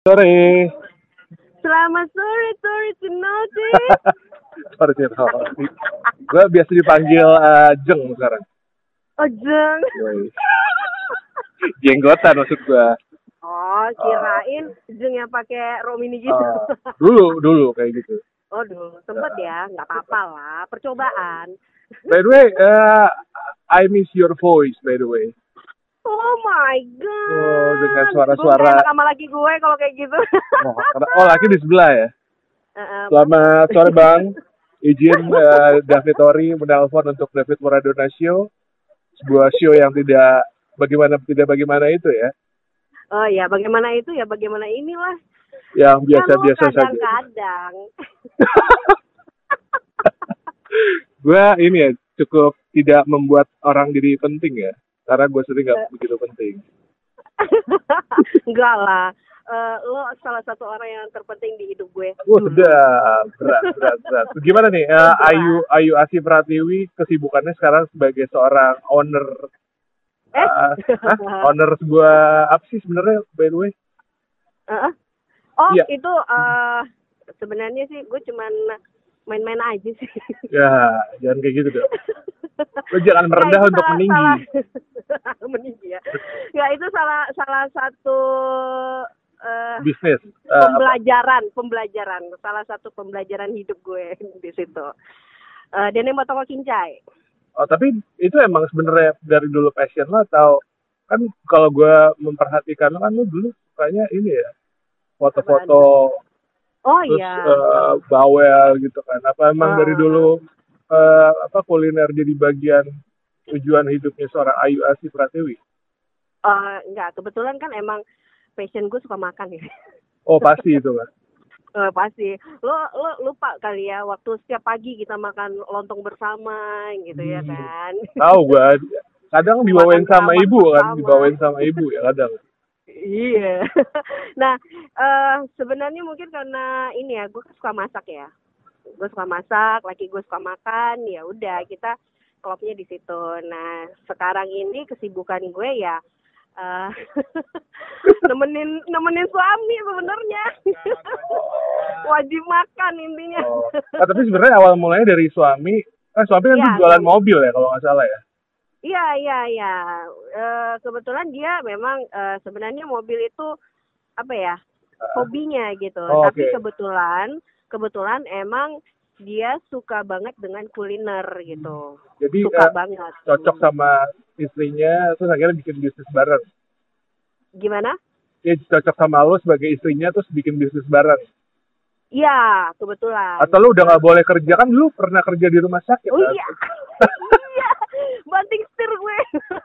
Sore. Selamat sore, sorry to notice. Sorry, sorry. Gue biasa dipanggil eh, Jeng sekarang. Ojeng. Yoi. Jenggotan maksud gue. Oh, kirain jeng yang pakai romini gitu. Ah, dulu, dulu kayak gitu. oh, dulu sempet ya, nggak apa-apa lah, percobaan. By the way, eh, I miss your voice, by the way. Oh my god. Oh, dengan Gue suara-suara. enak sama laki gue kalau kayak gitu. Oh, oh, laki di sebelah ya. Heeh. Selamat sore, Bang. Izin eh, David Tori menelpon untuk David Maradona Show. Sebuah show yang tidak bagaimana tidak bagaimana itu ya. oh ya, bagaimana itu ya, bagaimana inilah. Yang Ya, biasa-biasa saja. Kadang-kadang. gue ini ya cukup tidak membuat orang jadi penting ya karena gue sendiri nggak begitu penting Enggak lah. Eh, lo salah satu orang yang terpenting di hidup gue. Sedap berat berat berat gimana nih eh, Ayu Ayu Asih Pratiwi kesibukannya sekarang sebagai seorang owner Eh? eh, hah? owner sebuah apa sih sebenarnya by the way Heeh. Oh, Iya. itu eh sebenarnya sih gue cuman main-main aja sih. ya jangan kayak gitu dong lo jangan merendah Ya, itu untuk salah- meninggi salah- meninggi ya. Ya itu salah salah satu eh bisnis Eh, apa? pembelajaran, pembelajaran, salah satu pembelajaran hidup gue di situ. Eh Dene Motoko Kincai. oh tapi itu emang sebenarnya dari dulu passion lo atau kan kalau gue memperhatikan lo kan lo dulu kayaknya ini ya foto-foto Oh terus iya. eh, bawel gitu kan apa emang Ah. dari dulu eh, apa kuliner jadi bagian tujuan hidupnya seorang Ayu Asih Pratiwi Eh, enggak, kebetulan kan emang passion gue suka makan ya. oh pasti itu kan Eh, pasti. Lo lo lupa kali ya waktu setiap pagi kita makan lontong bersama gitu ya Hmm. kan. tahu gue kadang dibawain sama sama, ibu kan sama. dibawain sama ibu ya kadang Iya. nah, eh sebenarnya mungkin karena ini ya, gue kan suka masak ya. Gue suka masak, laki gue suka makan, ya udah kita klubnya di situ. Nah, sekarang ini kesibukan gue ya eh nemenin nemenin suami sebenarnya. Wajib makan intinya. oh. Ah, tapi sebenarnya awal mulanya dari suami kan suami kan tuh jualan mobil ya kalau nggak salah ya Iya, iya, iya. Eh, kebetulan dia memang eh, sebenarnya mobil itu apa ya? hobinya gitu. Oh, Tapi oke. kebetulan kebetulan emang dia suka banget dengan kuliner gitu. jadi Suka eh, banget. cocok sama istrinya terus akhirnya bikin bisnis bareng Gimana? dia cocok sama lo sebagai istrinya terus bikin bisnis bareng Iya, kebetulan. atau lo udah nggak boleh kerja kan lu pernah kerja di rumah sakit Oh kan? iya. iya. Banting setir gue.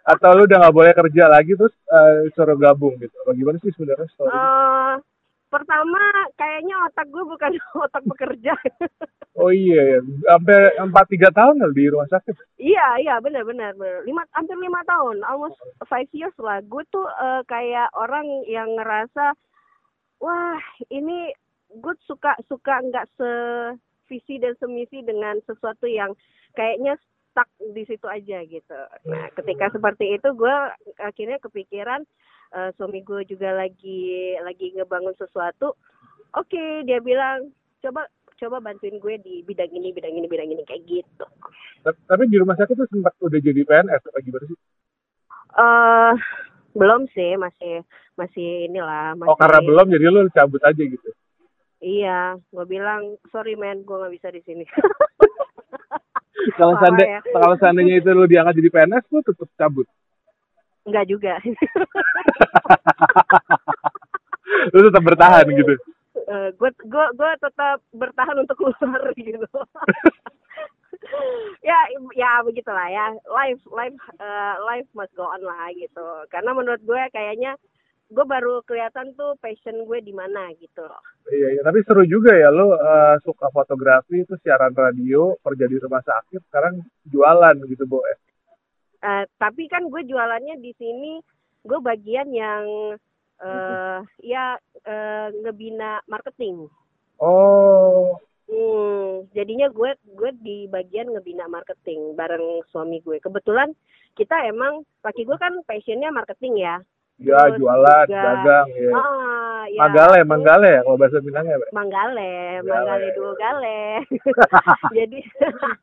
atau lu udah nggak boleh kerja lagi terus eh, suruh gabung gitu bagaimana sih sebenarnya story Eh, pertama kayaknya otak gue bukan otak bekerja. oh iya ya sampai empat tiga tahun lah di rumah sakit Iya, iya, benar, benar, benar. Lima, hampir lima tahun, almost five years lah. Gue tuh eh, kayak orang yang ngerasa, wah, ini gue suka suka nggak sevisi dan semisi dengan sesuatu yang kayaknya stuck di situ aja gitu. Nah, ketika seperti itu, gue akhirnya kepikiran eh, suami gue juga lagi lagi ngebangun sesuatu. Oke, dia bilang coba coba bantuin gue di bidang ini, bidang ini, bidang ini kayak gitu. Ta- tapi di rumah sakit tuh sempat udah jadi PNS apa gimana sih eh belum sih, masih masih inilah, masih. oh karena belum jadi lu cabut aja gitu Iya, gue bilang sorry man, gue nggak bisa di sini. kalau seandainya ya. kalau seandainya itu lu diangkat jadi PNS lu tetap cabut Enggak juga. lu tetap bertahan gitu gue gue gue tetap bertahan untuk keluar gitu. ya ya begitulah ya life life eh, life must go on lah gitu karena menurut gue kayaknya gue baru kelihatan tuh passion gue di mana gitu loh. Iya iya. Tapi seru juga ya lu eh, suka fotografi terus siaran radio kerja di rumah sakit sekarang jualan gitu bo Eh, tapi kan gue jualannya di sini gue bagian yang eh ya eh, ngebina marketing. Oh. Hmm, jadinya gue gue di bagian ngebina marketing bareng suami gue. Kebetulan kita emang laki gue kan passionnya marketing ya. Ya Terus jualan juga- dagang ya Ah, ya. Manggale, Manggale ya kalau bahasa Minangnya, Pak. Manggale, Manggale. Dua gale. jadi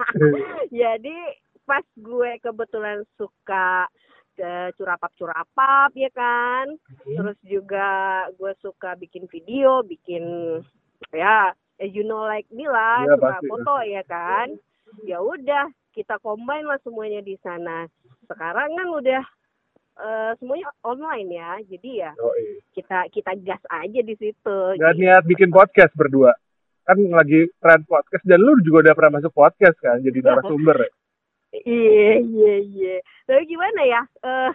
jadi pas gue kebetulan suka ke curapap-curapap ya kan. Hmm. Terus juga gue suka bikin video, bikin ya as you know like me lah, Iya, suka pasti. foto ya kan. Ya udah, kita combine lah semuanya di sana. Sekarang kan udah eh, semuanya online ya. Jadi ya Yoi. kita kita gas aja di situ. Gak niat bikin podcast berdua. Kan lagi tren podcast dan lu juga udah pernah masuk podcast kan jadi narasumber ya. Iya, iya, iya. Tapi gimana ya? Eh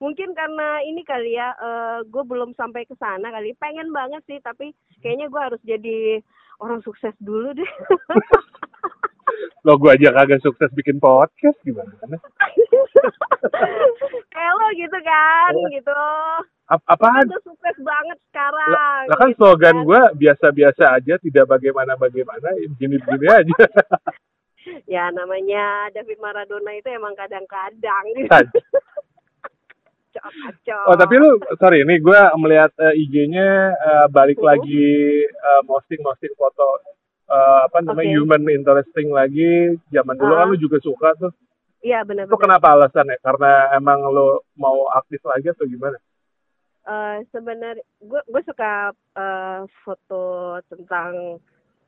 mungkin karena ini kali ya, eh gue belum sampai ke sana kali. Pengen banget sih, tapi kayaknya gue harus jadi orang sukses dulu deh. Lo gue aja kagak sukses bikin podcast gimana? Gitu kan, gitu. Ap- Lo apaan? tuh sukses banget sekarang. Lah kan gitu slogan kan. gue biasa-biasa aja, tidak bagaimana-bagaimana, begini-begini aja. Ya namanya David Maradona itu emang kadang-kadang. Kan. Kacau-kacau. Oh tapi lu, sorry, ini gue melihat eh, IG-nya eh, balik Mhm. lagi eh, posting-posting foto eh, apa namanya Oke. human interesting lagi. Zaman dulu kan Ah. lu juga suka tuh. Iya Itu benar-benar. kenapa alasannya? Karena emang lu mau aktif lagi atau gimana? eh sebenarnya gue gue suka eh, foto tentang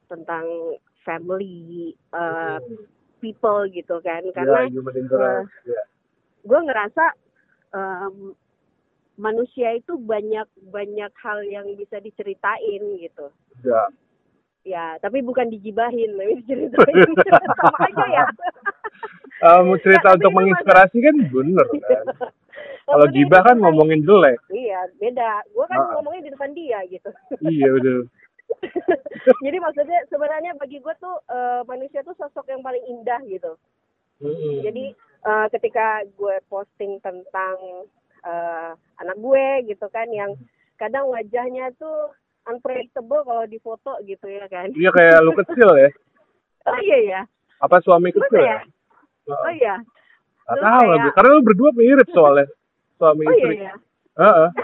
tentang family eh, people gitu kan karena ya, ya. gue ngerasa em, manusia itu banyak banyak hal yang bisa diceritain gitu Ya. ya tapi bukan digibahin tapi diceritain sama aja ya Eh, mau cerita Ya, untuk menginspirasi kan bener kan. Kalau gibah itu kan ngomongin jelek. iya beda gue kan Ah. ngomongnya di depan dia gitu iya udah. Jadi maksudnya sebenarnya bagi gue tuh eh, manusia tuh sosok yang paling indah gitu. Mm-mm. Jadi eh, ketika gue posting tentang eh, anak gue gitu kan yang kadang wajahnya tuh unpredictable kalau di foto gitu ya kan. Iya kayak lu kecil ya. Oh iya ya. Apa suami kecil ya? Oh iya. Gak tahu kayak-. Karena lu berdua mirip soalnya. Suami Oh iya istri. ya. Heeh.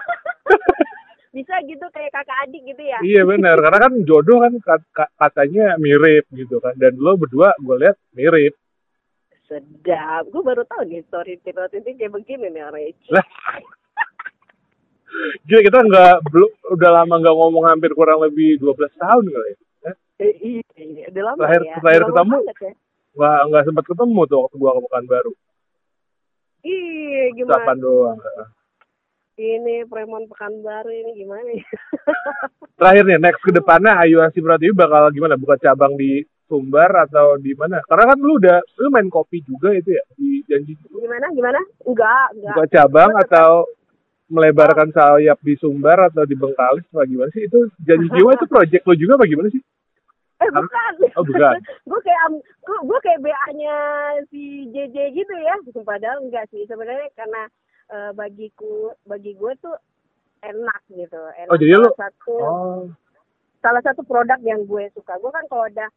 Bisa gitu kayak kakak adik gitu ya. Iya benar. Karena kan jodoh kan kat- kat- katanya mirip gitu kan. Dan lo berdua gue lihat mirip. Sedap. Gue baru tahu nih story Tino Tintin kayak begini nih orang Lah. Gila kita nggak belum udah lama nggak ngomong hampir kurang lebih 12 tahun kali ya. Eh, Eh, iya, iya, udah lama Terakhir- ya. terakhir ketemu? ya. Nggak nggak sempat ketemu tuh waktu gua ke Pekanbaru. Iya, gimana? Ucapan doang. ini Premon Pekanbaru ini gimana ya? Terakhir nih next ke depannya Ayu Asih Pratiwi bakal gimana? Buka cabang di Sumbar atau di mana? Karena kan lu udah lu main kopi juga itu ya di janji gimana? Gimana? Enggak, enggak. buka cabang atau melebarkan sayap di Sumbar atau di Bengkalis apa gimana sih? Itu janji jiwa itu project lu juga apa gimana sih? Eh bukan. Oh, bukan. gue kayak gua kayak BA-nya si JJ gitu ya. Padahal enggak sih sebenarnya karena eh, bagiku bagi gue tuh enak gitu. Enak Oh, jadi lu- salah satu Oh, salah satu produk yang gue suka. Gue kan kalau udah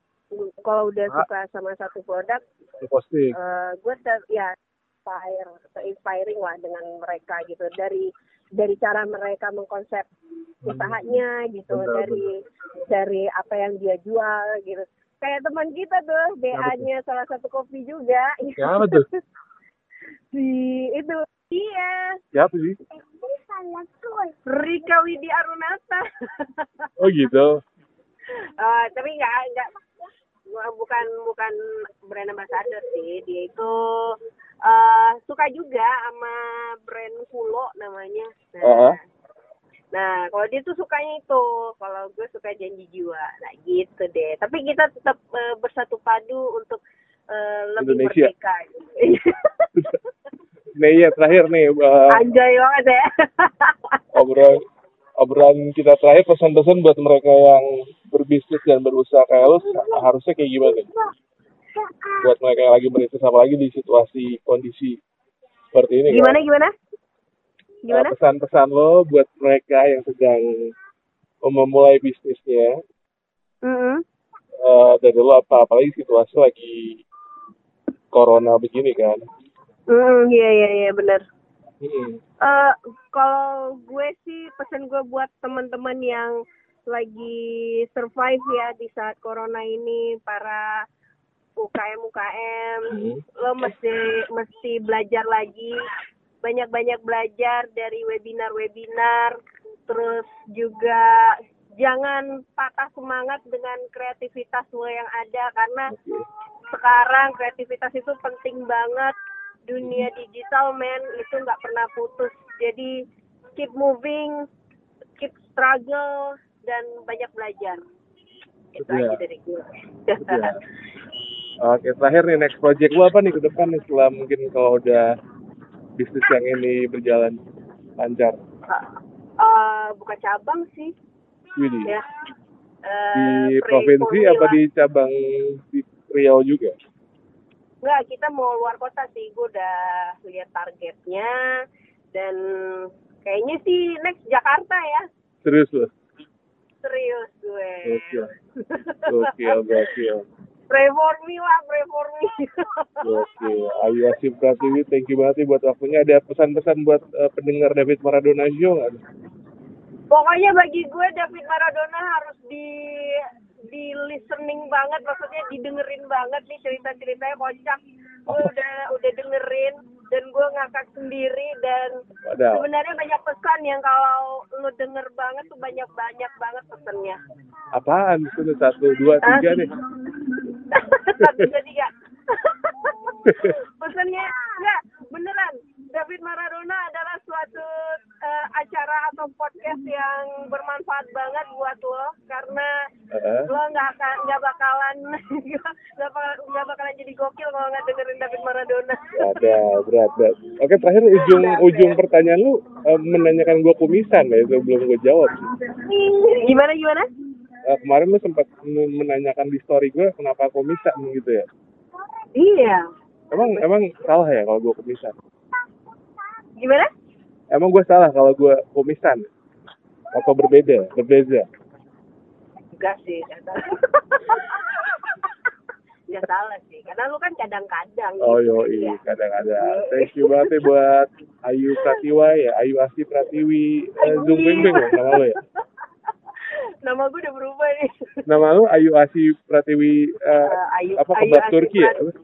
kalau udah Ah. suka sama satu produk di posting. eh gue ter- ya inspire, inspiring lah dengan mereka gitu dari dari cara mereka mengkonsep usahanya gitu Benar, dari dari apa yang dia jual gitu kayak teman kita tuh BA-nya salah satu kopi juga Siapa tuh? si itu iya Siapa sih? Rika Widi Arunata Oh gitu. Eh, tapi nggak nggak bukan bukan brand ambassador sih dia itu eh suka juga sama brand Fulo namanya nah, Uh-huh. Nah kalau dia tuh sukanya itu kalau gue suka janji jiwa nah gitu deh tapi kita tetap eh, bersatu padu untuk eh, lebih Indonesia. merdeka Nih ya terakhir nih eh, anjay banget ya obrolan obrolan kita terakhir pesan-pesan buat mereka yang berbisnis dan berusaha kayak lu harusnya kayak gimana? Buat mereka yang lagi merintis apalagi di situasi kondisi seperti ini. gimana kan? gimana gimana pesan-pesan lo buat mereka yang sedang memulai bisnisnya Mm-mm. eh, dari lo apa apalagi situasi lagi corona begini kan Mm, iya iya iya benar Hmm. Eh, kalau gue sih pesan gue buat teman-teman yang lagi survive ya di saat corona ini para UKM UKM Hmm. lo mesti mesti belajar lagi banyak-banyak belajar dari webinar-webinar terus juga jangan patah semangat dengan kreativitas lo yang ada karena sekarang kreativitas itu penting banget. Dunia digital men itu nggak pernah putus. Jadi keep moving keep struggle dan banyak belajar. Itu Iya. aja dari gue Ya. Oke, terakhir nih next project lu apa nih ke depan nih setelah mungkin kalau udah bisnis yang ini berjalan lancar? Eh, buka cabang sih Widih. ya Di Eh, provinsi apa di cabang di Riau juga? Enggak, kita mau luar kota sih. Gue udah lihat targetnya dan kayaknya sih next Jakarta ya. Serius loh? Serius gue. Gokil. Gokil, gokil. Pray for me lah, pray for me. Oke, Ayu Asif Pratiwi, thank you banget nih buat waktunya. Ada pesan-pesan buat eh, pendengar David Maradona Show nggak? Pokoknya bagi gue David Maradona harus di di listening banget, maksudnya didengerin banget nih cerita-ceritanya kocak. Gue udah udah dengerin dan gue ngakak sendiri dan Padahal. sebenarnya banyak pesan yang kalau lu denger banget tuh banyak banyak banget pesannya. Apaan? Itu satu, dua, tiga nih. Satu dua tiga. Pesannya enggak beneran. David Maradona adalah suatu eh, acara atau podcast yang bermanfaat banget buat lo karena Heeh. lo nggak akan nggak bakalan nggak bakal nggak bakalan jadi gokil kalau nggak dengerin David Maradona. Ada berat, berat. Oke, terakhir ujung ujung pertanyaan lu eh, menanyakan gua kumisan ya, itu belum gua jawab. Gimana gimana? Eh, kemarin lu sempat men- menanyakan di story gua kenapa kumisan gitu ya. Iya. Emang emang salah ya kalau gua kumisan? Gimana? Emang gua salah kalau gua kumisan? Atau berbeda, berbeda? Enggak sih, enggak salah. Sih, karena lu kan kadang-kadang. Oh gitu, yo ya. kadang-kadang. Thank you banget ya buat Ayu Pratiwa ya, Ayu Asih Pratiwi, eh, Zung Beng Beng ya nama lo ya. Nama gue udah berubah nih. Nama lu Ayu Asih Pratiwi eh, Eh, Ayu, apa Ayu kebab Asih Turki ya? Prat-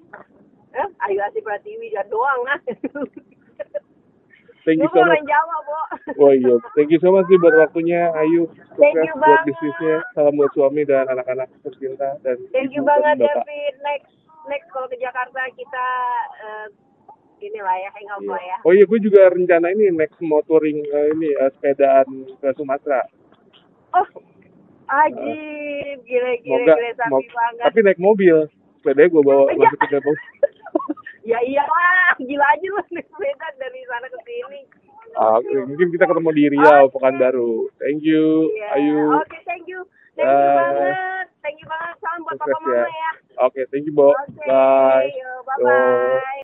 Eh, Ayu Asih Pratiwi jangan doang nah. Thank you so much. Jawa, Bo. Oh iya, thank you so much sih buat waktunya Ayu. Thank you buat banget. bisnisnya. Salam buat suami dan anak-anak tercinta dan Thank you banget. David. Next next kalau ke Jakarta kita eh, inilah ya hangout Iya. lah ya. Oh iya, gue juga rencana ini next mau touring eh, ini eh, sepedaan ke Sumatera. Oh, ajib, gila Semoga, gila sapi banget. tapi naik mobil. Sepedanya gue bawa Iya. masukin ke mobil. Ya iyalah, gila aja lu naik sepeda dari sana ke sini. Ah, Oke, mungkin kita ketemu di Riau, Pekanbaru. Thank you, Iya. Ayu. Oke, thank you. Thank you Bye. banget. Thank you banget. Salam buat papa mama ya. ya. Oke, thank you, Bo. Oke, Bye. yo, bye-bye.